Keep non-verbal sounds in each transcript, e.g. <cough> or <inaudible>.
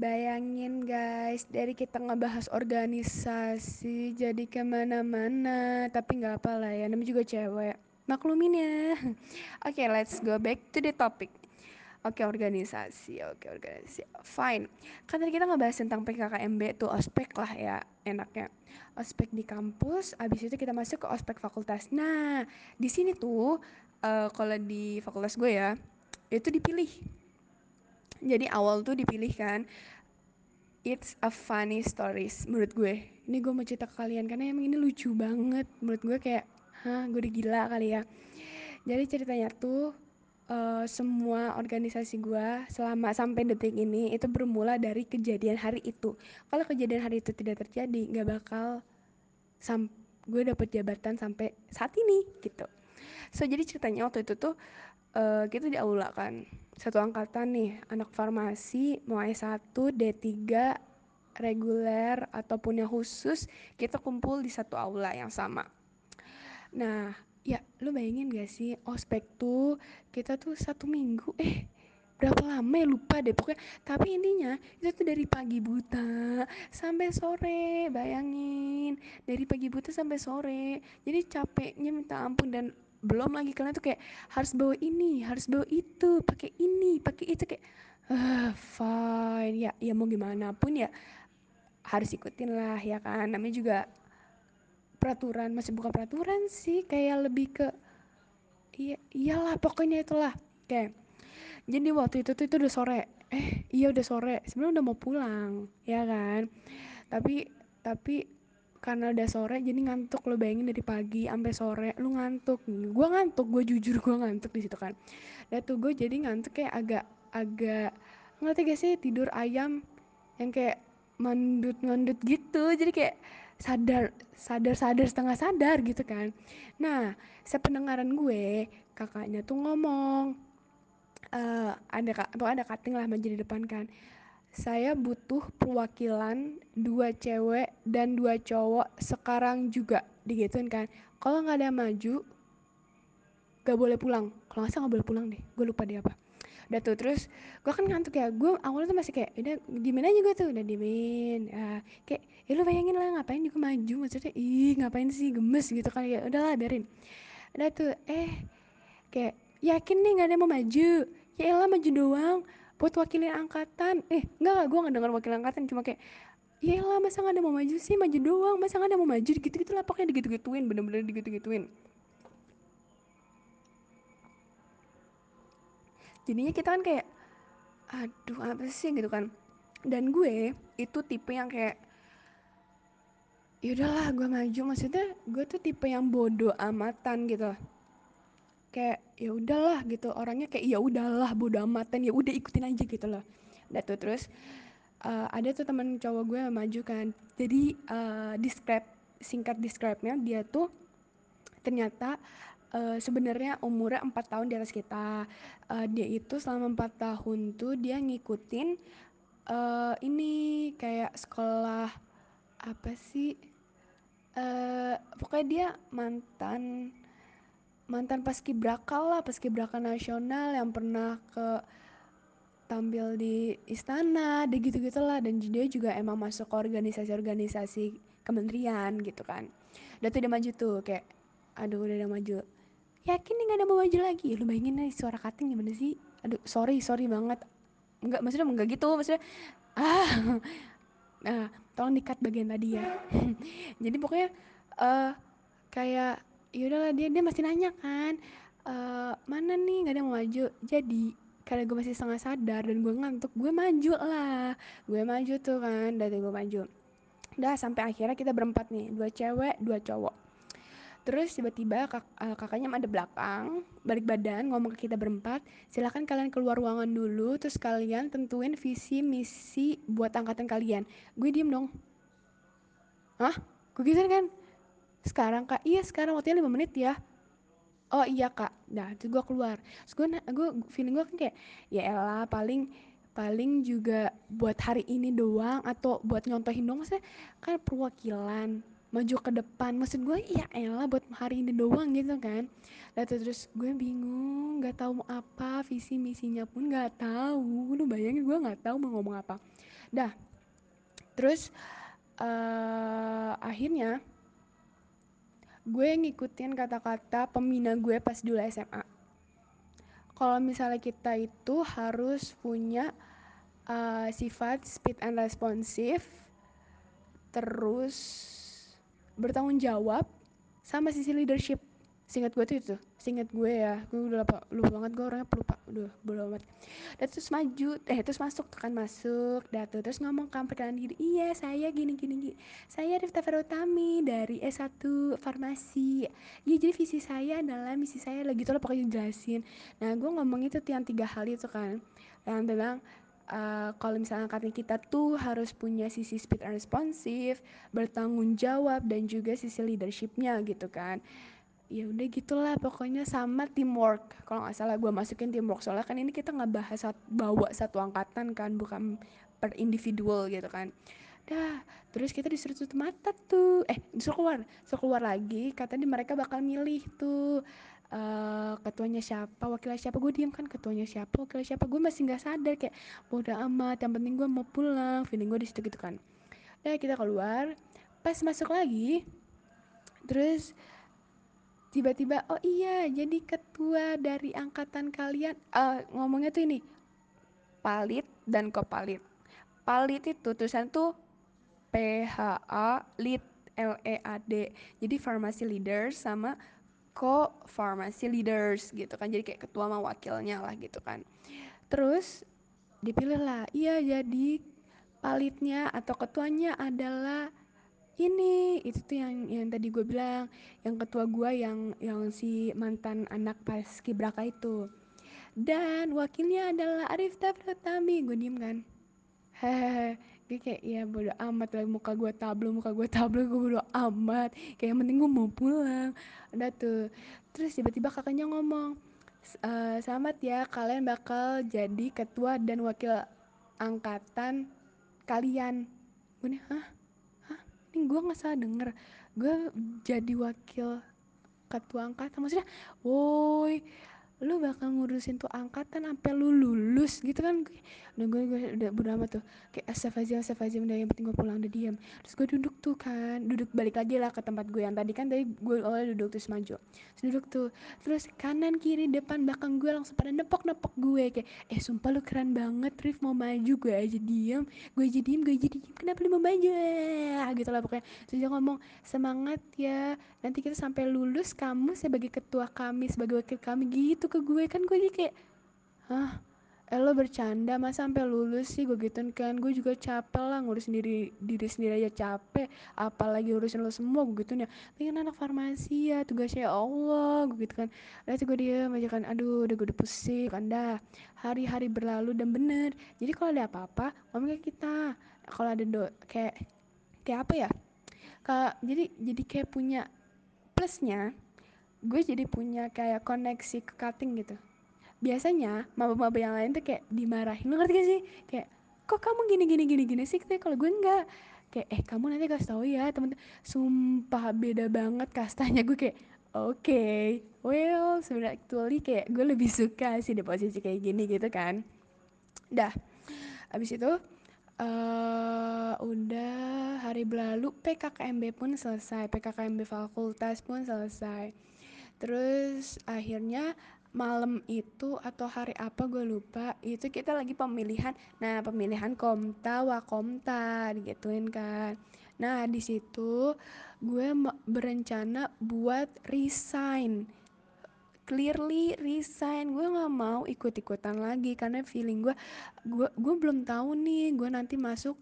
Bayangin guys, dari kita ngebahas organisasi jadi ke mana-mana, tapi nggak apa lah ya, namanya juga cewek. Maklumin ya. <laughs> Oke, okay, let's go back to the topic. Oke, okay, organisasi. Oke, okay, organisasi. Fine. Kan tadi kita ngebahas tentang PKKMB tuh ospek lah ya, enaknya. Ospek di kampus, abis itu kita masuk ke ospek fakultas. Nah, di sini tuh uh, kalau di fakultas gue ya, itu dipilih jadi awal tuh dipilih kan it's a funny stories menurut gue. Ini gue mau cerita ke kalian karena emang ini lucu banget. Menurut gue kayak hah gue udah gila kali ya. Jadi ceritanya tuh uh, semua organisasi gue selama sampai detik ini itu bermula dari kejadian hari itu. Kalau kejadian hari itu tidak terjadi nggak bakal sam gue dapet jabatan sampai saat ini gitu. So jadi ceritanya waktu itu tuh uh, kita di aula kan satu angkatan nih anak farmasi mau S1 D3 reguler ataupun yang khusus kita kumpul di satu aula yang sama. Nah ya lu bayangin gak sih ospek tuh kita tuh satu minggu eh berapa lama ya lupa deh pokoknya. Tapi intinya itu tuh dari pagi buta sampai sore bayangin. Dari pagi buta sampai sore jadi capeknya minta ampun dan belum lagi kalian tuh kayak harus bawa ini harus bawa itu pakai ini pakai itu kayak uh, fine. Ya ya mau gimana pun ya harus ikutin lah ya kan? Namanya juga peraturan masih bukan peraturan sih kayak lebih ke iya iyalah pokoknya itulah. Kayak jadi waktu itu tuh itu udah sore. Eh iya udah sore. Sebenarnya udah mau pulang ya kan? Tapi tapi karena udah sore jadi ngantuk. Lo bayangin dari pagi sampai sore lu ngantuk. Gue ngantuk gue jujur gue ngantuk di situ kan. Dan tuh gue jadi ngantuk kayak agak agak ngerti gak sih? Tidur ayam yang kayak mandut mandut gitu. Jadi kayak sadar sadar sadar setengah sadar gitu kan. Nah sependengaran gue kakaknya tuh ngomong uh, ada kak ada cutting lah menjadi depan kan saya butuh perwakilan dua cewek dan dua cowok sekarang juga digituin kan. Kalau nggak ada yang maju gak boleh pulang. Kalau nggak nggak boleh pulang deh gue lupa dia apa. Udah tuh terus gue kan ngantuk ya. Gue awalnya tuh masih kayak udah dimin aja gue tuh. Udah dimin ya, kayak ya lu bayangin lah ngapain juga maju? Maksudnya ih ngapain sih gemes gitu kan ya. Udahlah biarin. Udah tuh eh kayak yakin nih nggak ada yang mau maju? Ya elah maju doang buat wakilin angkatan. Eh enggak gue nggak dengar wakil angkatan. Cuma kayak ya lah masa nggak ada mau maju sih? Maju doang. Masa nggak ada mau maju? Gitu gitu lah pokoknya digitu gituin bener-bener digitu gituin jadinya kita kan kayak aduh apa sih? Gitu kan. Dan gue itu tipe yang kayak ya udahlah gue maju. Maksudnya gue tuh tipe yang bodoh amatan gitu kayak ya udahlah gitu. Orangnya kayak ya udahlah bodo amatan ya udah ikutin aja gitu loh. Udah tuh terus uh, ada tuh teman cowok gue yang maju kan. Jadi uh, describe singkat describe-nya dia tuh ternyata uh, sebenarnya umurnya empat tahun di atas kita. Uh, dia itu selama empat tahun tuh dia ngikutin uh, ini kayak sekolah apa sih? Uh, pokoknya dia mantan mantan paskibraka lah paskibraka nasional yang pernah ke tampil di istana deh gitu gitulah dan dia juga emang masuk ke organisasi-organisasi kementerian gitu kan. Udah tuh dia maju tuh kayak aduh udah udah maju. Yakin nih gak ada mau maju lagi? Lu bayangin nih suara cutting gimana sih? Aduh sorry sorry banget. Enggak maksudnya enggak gitu maksudnya ah nah <laughs> tolong dikat bagian tadi ya. <laughs> Jadi pokoknya uh, kayak ya udahlah dia dia masih nanya kan e, mana nih nggak ada mau maju? Jadi karena gue masih setengah sadar dan gue ngantuk gue maju lah. Gue maju tuh kan dari gue maju. Udah sampai akhirnya kita berempat nih dua cewek dua cowok. Terus tiba-tiba kak, uh, kakaknya ada belakang balik badan ngomong ke kita berempat silahkan kalian keluar ruangan dulu terus kalian tentuin visi misi buat angkatan kalian. Gue diem dong. Hah? Gue gitu kan sekarang kak? Iya sekarang. Waktunya lima menit ya. Oh iya kak. Nah itu gue keluar. Terus gue gue feeling gue kan kayak ya elah paling paling juga buat hari ini doang atau buat nyontohin doang. Maksudnya kan perwakilan maju ke depan. Maksud gue ya elah buat hari ini doang gitu kan. Lalu terus gue bingung nggak tahu mau apa visi misinya pun nggak tahu. Lu bayangin gue nggak tahu mau ngomong apa. Dah. Terus uh, akhirnya gue ngikutin kata-kata pembina gue pas dulu SMA kalau misalnya kita itu harus punya uh, sifat speed and responsive terus bertanggung jawab sama sisi leadership. Singkat gue tuh itu singkat gue ya. Gue udah lupa, lupa banget gue orangnya pelupa. Udah bodo amat. Dan terus maju eh terus masuk tuh kan masuk dah tuh terus ngomong kan perkenalan diri iya saya gini gini gini. Saya Rifta Ferutami dari S1 farmasi. Iya jadi visi saya adalah misi saya lagi tuh lah pokoknya jelasin. Nah gue ngomong itu tuh yang tiga hal itu kan. Yang bilang uh, kalau misalnya angkatan kita tuh harus punya sisi speed and responsive, bertanggung jawab dan juga sisi leadershipnya gitu kan. Ya udah gitulah pokoknya sama teamwork. Kalau nggak salah gue masukin teamwork soalnya kan ini kita nggak bahas bawa satu angkatan kan bukan per individual gitu kan. Dah, terus kita disuruh tutup mata tuh. Eh, disuruh keluar. Disuruh keluar lagi, katanya mereka bakal milih tuh uh, ketuanya siapa wakilnya siapa gue diem kan ketuanya siapa wakilnya siapa gue masih nggak sadar kayak bodoh amat yang penting gue mau pulang feeling gue di situ gitu kan nah kita keluar pas masuk lagi terus tiba-tiba oh iya jadi ketua dari angkatan kalian. Uh, ngomongnya tuh ini palit dan kopalit palit itu tulisan tuh P H A lead L E A D. Jadi pharmacy leader sama co pharmacy leaders gitu kan. Jadi kayak ketua sama wakilnya lah gitu kan. Terus dipilih lah iya jadi palitnya atau ketuanya adalah ini itu tuh yang yang tadi gue bilang yang ketua gue yang yang si mantan anak pas kibraka itu. Dan wakilnya adalah Arif Pratami gue diem kan? Hehehe. Gue kayak ya bodo amat lah muka gue tablo muka gue tablo gue bodo amat. Kayak yang penting gue mau pulang. Udah tuh. Terus tiba-tiba kakaknya ngomong e, selamat ya kalian bakal jadi ketua dan wakil angkatan kalian. Gue nih hah gue nggak salah denger. Gue jadi wakil ketua angkatan. Maksudnya woi lu bakal ngurusin tuh angkatan sampai lu lulus gitu kan. Udah gue, gue udah beramat tuh kayak astagfirullahaladzim astagfirullahaladzim udah yang penting gue pulang udah diam terus gue duduk tuh kan duduk balik lagi lah ke tempat gue yang tadi kan tadi gue awalnya duduk terus maju. Terus duduk tuh terus kanan kiri depan belakang gue langsung pada nepok nepok gue kayak eh sumpah lu keren banget Rif mau maju. Gue aja diem gue aja diem gue aja diem kenapa lu mau maju? Eh, gitu lah pokoknya. Terus dia ngomong semangat ya nanti kita sampai lulus kamu sebagai ketua kami sebagai wakil kami gitu ke gue kan gue jadi kayak hah? Eh lo bercanda masa sampai lulus sih? Gue gituin kan. Gue juga capek lah ngurus sendiri diri sendiri aja capek apalagi urusin lo semua gue gituin ya. Pengen anak farmasi ya tugasnya ya Allah gue gitu kan. Udah gue dia aja kan. Aduh udah gue udah pusing kan. Dah hari-hari berlalu dan bener. Jadi kalau ada apa-apa ngomongnya kita. Kalau ada do kayak kayak apa ya? Kak, jadi jadi kayak punya plusnya gue jadi punya kayak koneksi ke cutting gitu. Biasanya maba-maba yang lain tuh kayak dimarahin. Lu ngerti gak sih? Kayak kok kamu gini gini gini gini sih? Kalau gue enggak. Kayak eh kamu nanti kasih tau ya temen sumpah beda banget kastanya gue kayak oke okay, well sebenarnya actually kayak gue lebih suka sih di posisi kayak gini gitu kan. Dah abis itu uh, udah hari berlalu PKKMB pun selesai PKKMB fakultas pun selesai terus akhirnya malam itu atau hari apa gue lupa. Itu kita lagi pemilihan. Nah pemilihan komta wakomta digituin kan. Nah di situ gue berencana buat resign. Clearly resign. Gue nggak mau ikut ikutan lagi karena feeling gue gue gue belum tahu nih gue nanti masuk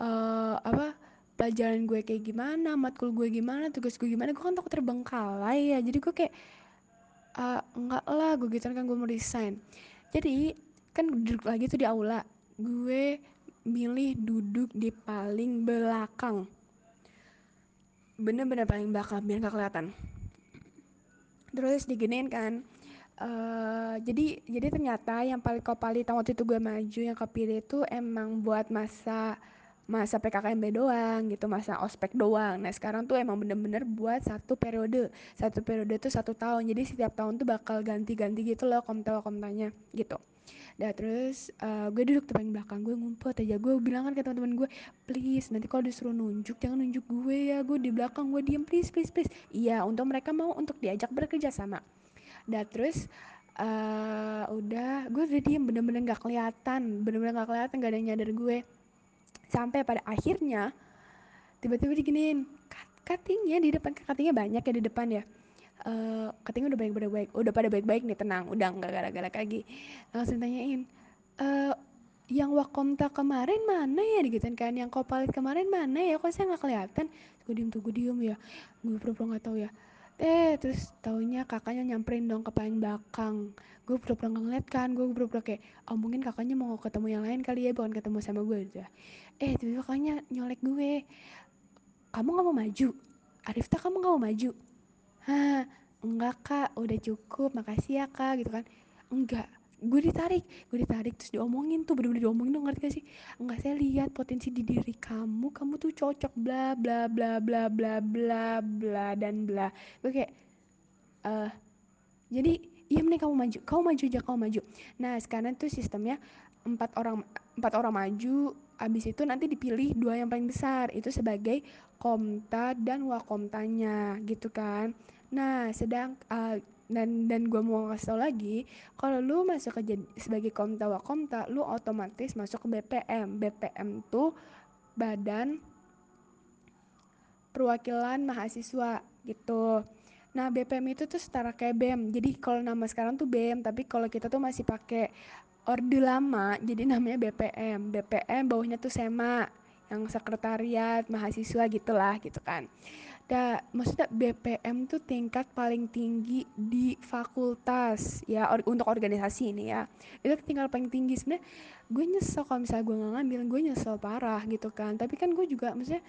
uh, apa pelajaran gue kayak gimana, matkul gue gimana, tugas gue gimana, gue kan takut terbengkalai ya. Jadi gue kayak uh, enggak lah, gue gitu kan gue mau resign. Jadi kan duduk lagi tuh di aula, gue milih duduk di paling belakang. Bener-bener paling belakang biar gak kelihatan. Terus diginin kan, uh, jadi jadi ternyata yang paling kopali waktu itu gue maju yang kepilih itu emang buat masa masa PKKMB doang gitu masa ospek doang. Nah sekarang tuh emang bener-bener buat satu periode. Satu periode tuh satu tahun. Jadi setiap tahun tuh bakal ganti-ganti gitu loh komta komtanya gitu. Dah terus uh, gue duduk di belakang gue ngumpet aja. Gue bilang kan ke teman-teman gue please nanti kalau disuruh nunjuk jangan nunjuk gue ya. Gue di belakang gue diem. Please please please. Iya untuk mereka mau untuk diajak bekerja sama. Dah terus uh, udah gue udah diem. Bener-bener gak kelihatan. Bener-bener gak kelihatan gak ada yang nyadar gue sampai pada akhirnya tiba-tiba diginiin cuttingnya di depan cuttingnya banyak ya di depan ya. Uh, udah baik-baik baik udah pada baik-baik nih tenang udah nggak gara-gara lagi langsung tanyain uh, yang wakomta kemarin mana ya? Digituin kan yang kopalit kemarin mana ya? Kok saya nggak kelihatan? Gue diem tuh gue diem ya. Gue pura-pura nggak tahu ya. Eh terus taunya kakaknya nyamperin dong ke paling belakang gue pura-pura ngeliat kan gue pura-pura kayak oh mungkin kakaknya mau ketemu yang lain kali ya bukan ketemu sama gue aja eh tiba-tiba kakaknya nyolek gue kamu nggak mau maju? Arifta kamu nggak mau maju? Hah? Enggak kak. Udah cukup. Makasih ya kak gitu kan. Enggak. Gue ditarik. Gue ditarik terus diomongin tuh bener-bener diomongin dong ngerti gak sih? Enggak saya lihat potensi di diri kamu. Kamu tuh cocok bla bla bla bla bla bla bla dan bla. Gue kayak eh uh, jadi iya mending kamu maju. Kamu maju aja kamu maju. Nah sekarang tuh sistemnya empat orang empat orang maju abis itu nanti dipilih dua yang paling besar. Itu sebagai komta dan wakomtanya gitu kan. Nah sedang uh, dan dan gue mau ngasih tau lagi kalau lu masuk ke sebagai komta wakomta lu otomatis masuk ke BPM BPM tuh badan perwakilan mahasiswa gitu Nah, BPM itu tuh setara kayak BEM. Jadi kalau nama sekarang tuh BEM, tapi kalau kita tuh masih pakai orde lama jadi namanya BPM BPM bawahnya tuh SEMA yang sekretariat mahasiswa gitulah gitu kan. Da maksudnya BPM tuh tingkat paling tinggi di fakultas ya or, untuk organisasi ini ya. Itu tingkat paling tinggi. Sebenarnya gue nyesel kalau misalnya gue nggak ngambil gue nyesel parah gitu kan. Tapi kan gue juga maksudnya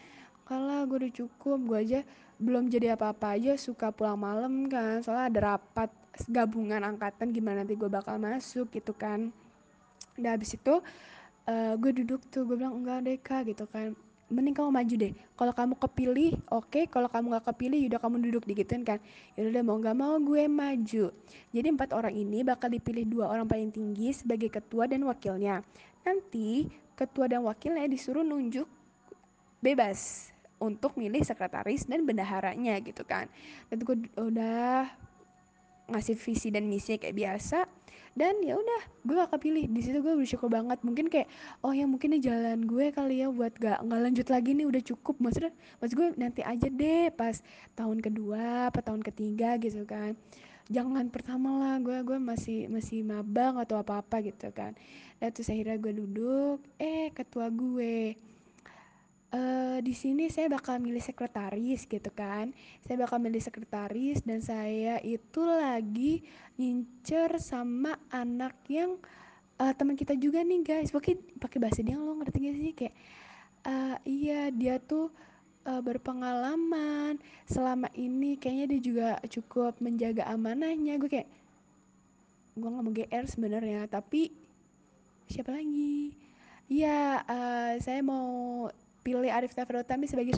kalau gue udah cukup gue aja belum jadi apa-apa aja suka pulang malam kan. Soalnya ada rapat gabungan angkatan gimana nanti gue bakal masuk gitu kan. Udah habis itu uh, gue duduk tuh gue bilang enggak deh kak gitu kan. Mending kamu maju deh. Kalau kamu kepilih oke. Okay. kalau kamu nggak kepilih yaudah kamu duduk digituin kan. Yaudah mau nggak mau gue maju. Jadi empat orang ini bakal dipilih dua orang paling tinggi sebagai ketua dan wakilnya. Nanti ketua dan wakilnya disuruh nunjuk bebas untuk milih sekretaris dan bendaharanya gitu kan. Dan gue udah ngasih visi dan misi kayak biasa dan ya udah gue gak kepilih. Di situ gue bersyukur banget. Mungkin kayak oh ya mungkin ini jalan gue kali ya buat gak nggak lanjut lagi nih udah cukup. Maksudnya maksud gue nanti aja deh pas tahun kedua apa tahun ketiga gitu kan. Jangan pertama lah gue gue masih masih mabang atau apa apa gitu kan. Dan terus akhirnya gue duduk eh ketua gue uh, di sini saya bakal milih sekretaris gitu kan. Saya bakal milih sekretaris dan saya itu lagi ngincer sama anak yang uh, teman kita juga nih guys. Pakai pakai bahasa dia lo ngerti gak sih? Kayak uh, iya dia tuh uh, berpengalaman. Selama ini kayaknya dia juga cukup menjaga amanahnya. Gue kayak gue nggak mau gr sebenarnya tapi siapa lagi? Iya, uh, saya mau pilih Arif Tafrotami sebagai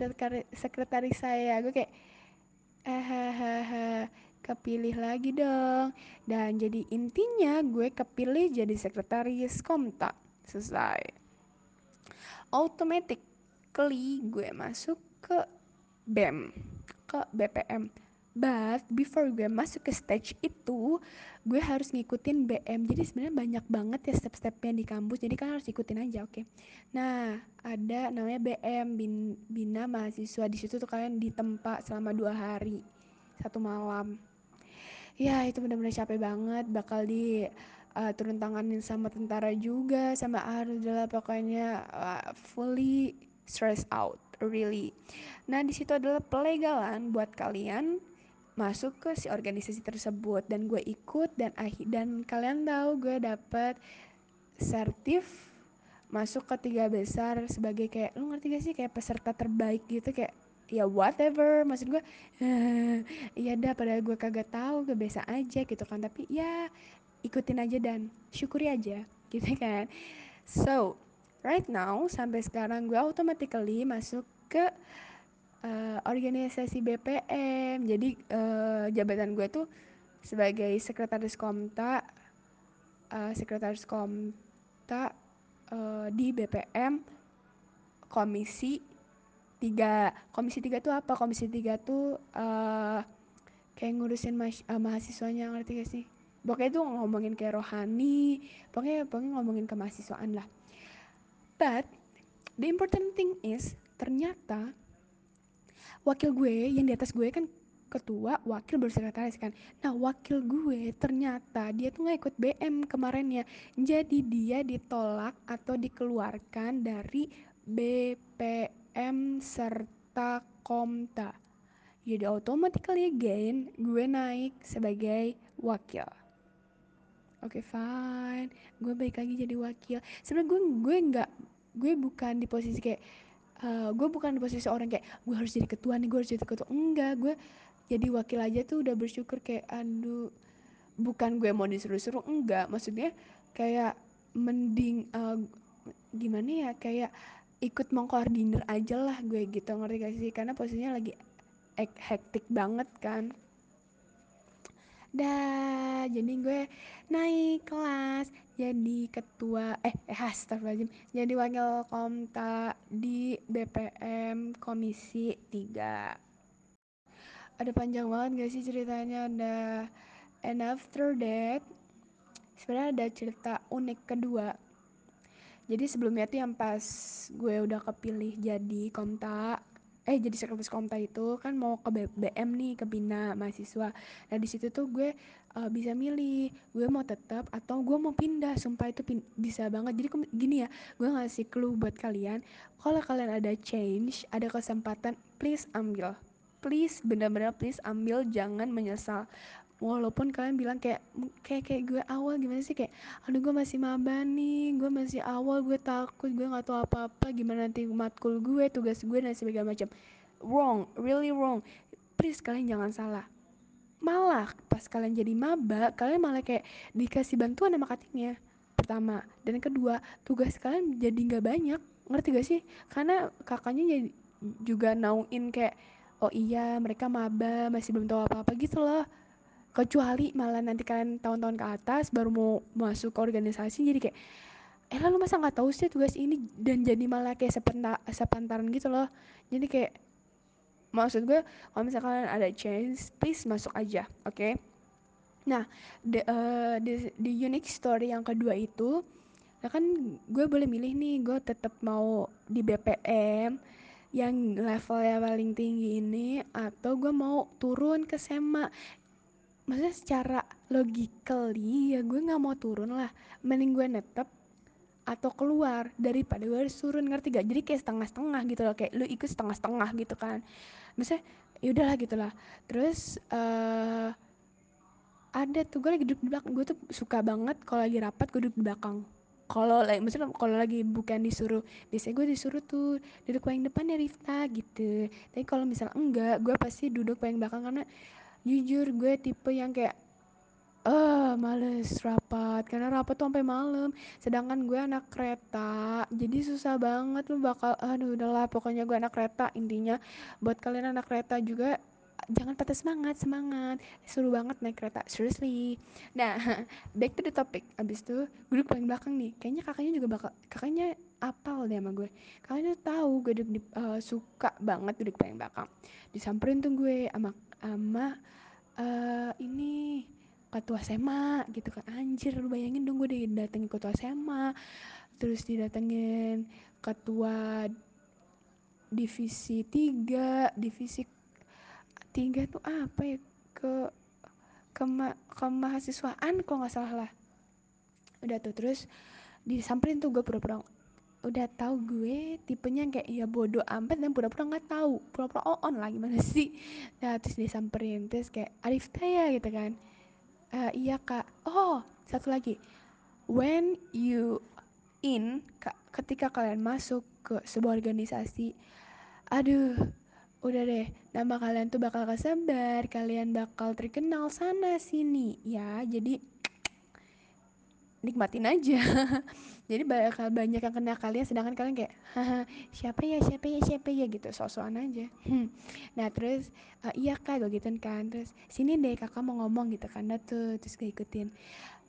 sekretaris saya. Gue kayak eh kepilih lagi dong. Dan jadi intinya gue kepilih jadi sekretaris Komta. Selesai. Automatically gue masuk ke BEM ke BPM but before gue masuk ke stage itu gue harus ngikutin BM jadi sebenarnya banyak banget ya step-stepnya di kampus. Jadi kan harus ikutin aja oke? Okay? nah ada namanya BM bin, bina mahasiswa. Di situ tuh kalian ditempa selama dua hari satu malam. Ya itu benar-benar capek banget. Bakal di uh, turun tanganin sama tentara juga sama harus adalah pokoknya uh, fully stress out really. Nah di situ adalah pelegalan buat kalian masuk ke si organisasi tersebut dan gue ikut dan dan kalian tahu gue dapet sertif masuk ke tiga besar sebagai kayak lu ngerti gak sih? Kayak peserta terbaik gitu kayak ya whatever. Maksud gue <laughs> ya dah padahal gue kagak tahu gue biasa aja gitu kan. Tapi ya ikutin aja dan syukuri aja <laughs> gitu kan. So right now sampai sekarang gue automatically masuk ke uh, organisasi BPM jadi uh, jabatan gue tuh sebagai sekretaris komta uh, sekretaris Komta uh, di BPM Komisi 3. Komisi 3 tuh apa? Komisi 3 tuh uh, kayak ngurusin uh, mahasiswanya ngerti gak sih? Pokoknya tuh ngomongin kayak rohani, pokoknya pokoknya ngomongin kemahasiswaan lah. But the important thing is ternyata wakil gue yang di atas gue kan ketua, wakil baru sekretaris kan. Nah wakil gue ternyata dia tuh nggak ikut BM kemarin ya. Jadi dia ditolak atau dikeluarkan dari BPM serta Komta. Jadi automatically again gue naik sebagai wakil. Oke okay, fine, gue baik lagi jadi wakil. Sebenarnya gue gue nggak gue bukan di posisi kayak uh, gue bukan di posisi orang kayak gue harus jadi ketua nih gue harus jadi ketua. Enggak gue jadi wakil aja tuh udah bersyukur kayak aduh bukan gue mau disuruh-suruh enggak maksudnya kayak mending uh, gimana ya kayak ikut mengkoordinir aja lah gue gitu ngerti gak sih? Karena posisinya lagi hektik banget kan. Dah jadi gue naik kelas jadi ketua eh eh astagfirullahaladzim jadi wakil komta di BPM komisi 3 ada panjang banget gak sih ceritanya? Ada and after that sebenarnya ada cerita unik kedua. Jadi sebelumnya tuh yang pas gue udah kepilih jadi komta eh jadi sekretaris komta itu kan mau ke BM nih ke bina mahasiswa. Nah di situ tuh gue uh, bisa milih gue mau tetap atau gue mau pindah. Sumpah itu pin bisa banget. Jadi gini ya gue ngasih clue buat kalian kalau kalian ada change ada kesempatan please ambil. Please bener-bener please ambil jangan menyesal walaupun kalian bilang kayak kayak kayak gue awal gimana sih? Kayak aduh gue masih maba nih gue masih awal gue takut gue nggak tahu apa-apa gimana nanti matkul gue tugas gue dan sebagainya macam. Wrong really wrong. Please kalian jangan salah. Malah pas kalian jadi maba kalian malah kayak dikasih bantuan sama katingnya pertama. Dan kedua tugas kalian jadi nggak banyak. Ngerti gak sih? Karena kakaknya jadi juga nauin kayak oh iya mereka maba masih belum tahu apa-apa gitu loh kecuali malah nanti kalian tahun-tahun ke atas baru mau masuk ke organisasi jadi kayak eh lalu masa nggak tahu sih tugas ini? Dan jadi malah kayak sepenta, sepantaran gitu loh. Jadi kayak maksud gue kalau misalkan ada chance please masuk aja oke? Okay? nah the, uh, the, the unique story yang kedua itu ya kan gue boleh milih nih gue tetap mau di BPM yang levelnya paling tinggi ini atau gue mau turun ke SEMA maksudnya secara logically ya gue nggak mau turun lah. Mending gue netep atau keluar daripada gue harus turun ngerti gak jadi kayak setengah-setengah gitu loh kayak lu ikut setengah-setengah gitu kan. Maksudnya ya udahlah gitulah terus uh, ada tuh gue lagi duduk di belakang. Gue tuh suka banget kalau lagi rapat gue duduk di belakang. Kalau lagi maksudnya kalau lagi bukan disuruh biasanya gue disuruh tuh duduk paling depan ya Rifta gitu. Tapi kalau misalnya enggak gue pasti duduk paling belakang karena jujur gue tipe yang kayak eh uh, males rapat. Karena rapat tuh sampai malam. Sedangkan gue anak kereta jadi susah banget lu bakal aduh udahlah pokoknya gue anak kereta. Intinya buat kalian anak kereta juga jangan patah semangat semangat. Seru banget naik kereta seriously. Nah <laughs> back to the topic. Abis itu gue duduk paling belakang nih. Kayaknya kakaknya juga bakal kakaknya apal deh sama gue. Kakaknya tahu gue duduk di, uh, suka banget duduk paling belakang. Disamperin tuh gue sama sama uh, ini ketua SEMA gitu kan. Anjir lu bayangin dong gue didatengin ketua SEMA terus didatengin ketua divisi 3 divisi 3 tuh apa ya ke ke, ke mahasiswaan kok nggak salah lah. Udah tuh terus disamperin tuh gue pura-pura udah tahu gue tipenya kayak ya bodoh amat dan pura-pura nggak tahu. Pura-pura on lah gimana <laughs> sih? Nah terus disamperin. Terus kayak Arif ya gitu kan. Uh, iya kak. Oh satu lagi. When you in ketika kalian masuk ke sebuah organisasi aduh udah deh nama kalian tuh bakal kesebar kalian bakal terkenal sana sini. Ya jadi nikmatin aja. <laughs> Jadi bakal banyak yang kena kalian sedangkan kalian kayak haha siapa ya siapa ya siapa ya gitu. Sosokan aja. Nah terus uh, iya kak gue gituin kan. Terus sini deh kakak mau ngomong gitu kan. Nah tuh terus gue ikutin.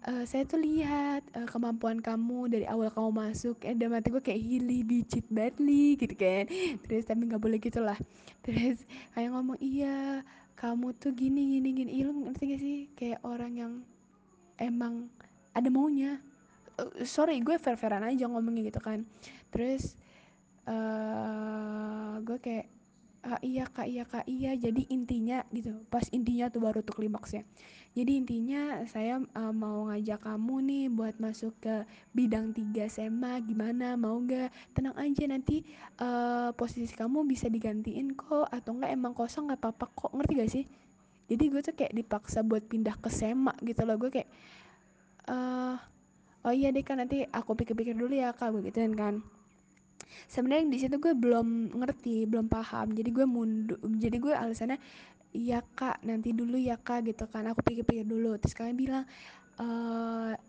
Uh, saya tuh lihat uh, kemampuan kamu dari awal kamu masuk eh dalam hati gue kayak hili bicit badly gitu kan. Terus tapi nggak boleh gitu lah. Terus kayak ngomong iya kamu tuh gini gini gini. Iya, lu ngerti gak sih? Kayak orang yang emang ada maunya. Uh, sorry gue fair fairan aja ngomongnya gitu kan. Terus uh, gue kayak ah, iya kak iya kak iya. Jadi intinya gitu pas intinya tuh baru tuh klimaksnya. Jadi intinya saya uh, mau ngajak kamu nih buat masuk ke bidang 3 SMA gimana mau gak tenang aja nanti uh, posisi kamu bisa digantiin kok atau enggak emang kosong nggak apa-apa kok. Ngerti gak sih? Jadi gue tuh kayak dipaksa buat pindah ke SMA gitu loh. Gue kayak uh, oh iya deh kan nanti aku pikir-pikir dulu ya kak begitu kan. Sebenarnya di situ gue belum ngerti belum paham. Jadi gue mundur jadi gue alasannya iya kak nanti dulu ya kak gitu kan. Aku pikir-pikir dulu. Terus kalian bilang e,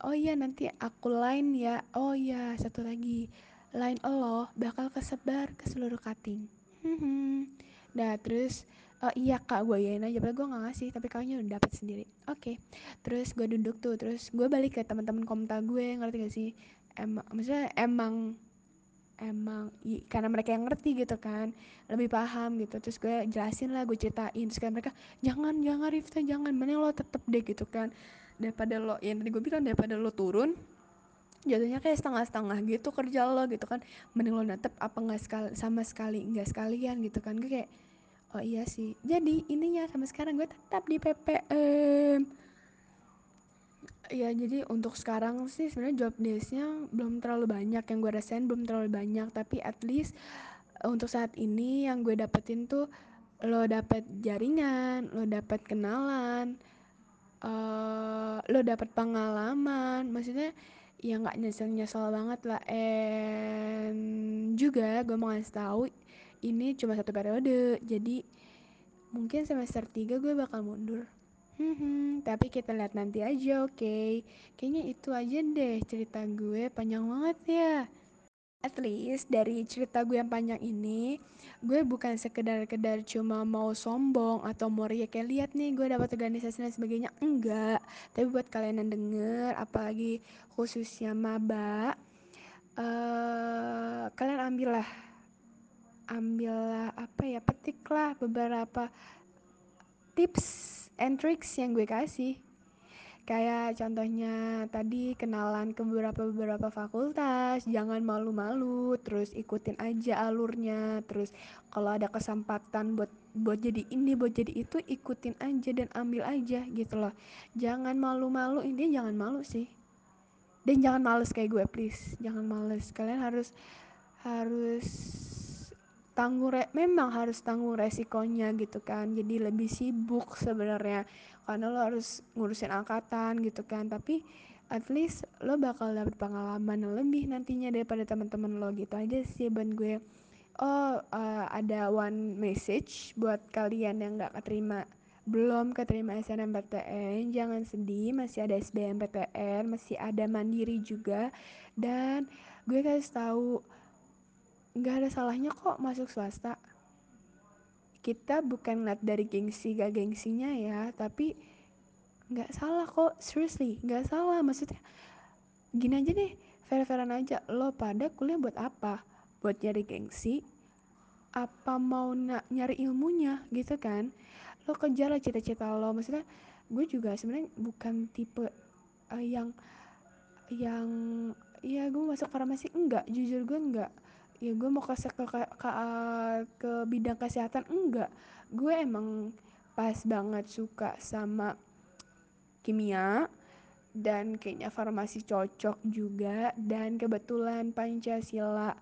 oh iya nanti aku line ya. Oh iya satu lagi. Line lo bakal kesebar ke seluruh cutting. Nah terus uh, iya kak gue yain aja. Padahal gue gak ngasih tapi kayaknya udah dapet sendiri. Oke okay. terus gue duduk tuh terus gue balik ke teman-teman komentar gue ngerti gak sih? Emang maksudnya emang emang i, karena mereka yang ngerti gitu kan lebih paham gitu. Terus gue jelasin lah gue ceritain. Terus kayak mereka jangan jangan Rifta jangan mending lo tetep deh gitu kan. Daripada lo yang tadi gue bilang daripada lo turun jatuhnya kayak setengah-setengah gitu kerja lo gitu kan. Mending lo tetep apa nggak sekali sama sekali nggak sekalian gitu kan. Gue kayak oh iya sih. Jadi ininya sama sekarang gue tetap di PPM ya jadi untuk sekarang sih sebenarnya job desknya belum terlalu banyak. Yang gue rasain belum terlalu banyak. Tapi at least untuk saat ini yang gue dapetin tuh lo dapet jaringan lo dapet kenalan uh, lo dapet pengalaman. Maksudnya ya nggak nyesel nyesel banget lah. And juga gue mau ngasih tahu ini cuma satu periode jadi mungkin semester 3 gue bakal mundur Hmm, tapi kita lihat nanti aja, oke? Okay? Kayaknya itu aja deh cerita gue, panjang banget ya. At least dari cerita gue yang panjang ini, gue bukan sekedar-kedar cuma mau sombong atau mau ya kayak lihat nih gue dapat organisasi dan sebagainya, enggak. Tapi buat kalian yang denger, apalagi khususnya maba, uh, kalian ambillah, ambillah apa ya, petiklah beberapa tips and tricks yang gue kasih. Kayak contohnya tadi kenalan ke beberapa beberapa fakultas jangan malu-malu terus ikutin aja alurnya terus kalau ada kesempatan buat buat jadi ini buat jadi itu ikutin aja dan ambil aja gitu loh. Jangan malu-malu ini jangan malu sih. Dan jangan males kayak gue please. Jangan males. Kalian harus harus tanggung re memang harus tanggung resikonya gitu kan. Jadi lebih sibuk sebenarnya. Karena lo harus ngurusin angkatan gitu kan. Tapi at least lo bakal dapet pengalaman lebih nantinya daripada teman-teman lo gitu aja sih buat gue. Oh uh, ada one message buat kalian yang nggak keterima belum keterima SNMPTN jangan sedih masih ada SBMPTN masih ada mandiri juga. Dan gue kasih tahu nggak ada salahnya kok masuk swasta. Kita bukan ngeliat dari gengsi gak gengsinya ya tapi nggak salah kok. Seriously nggak salah. Maksudnya gini aja deh fair-fairan aja. Lo pada kuliah buat apa? Buat nyari gengsi? Apa mau nak nyari ilmunya? Gitu kan? Lo kejar lah cita-cita lo. Maksudnya gue juga sebenarnya bukan tipe uh, yang yang ya gue masuk farmasi. Enggak jujur gue enggak ya gue mau ke, ke, ke, ke, bidang kesehatan enggak. Gue emang pas banget suka sama kimia dan kayaknya farmasi cocok juga. Dan kebetulan Pancasila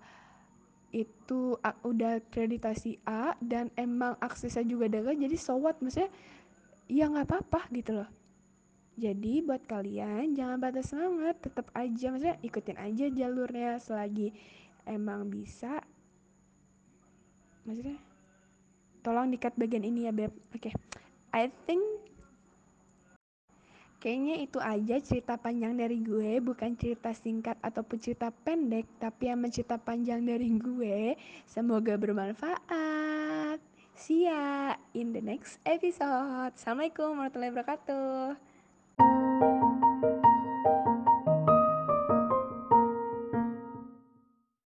itu udah akreditasi A dan emang aksesnya juga dekat jadi so what? Maksudnya ya nggak apa-apa gitu loh. Jadi buat kalian jangan batas semangat tetap aja. Maksudnya ikutin aja jalurnya selagi emang bisa maksudnya tolong dikat bagian ini ya beb oke okay. I think Kayaknya itu aja cerita panjang dari gue, bukan cerita singkat ataupun cerita pendek, tapi yang cerita panjang dari gue. Semoga bermanfaat. See ya in the next episode. Assalamualaikum warahmatullahi wabarakatuh.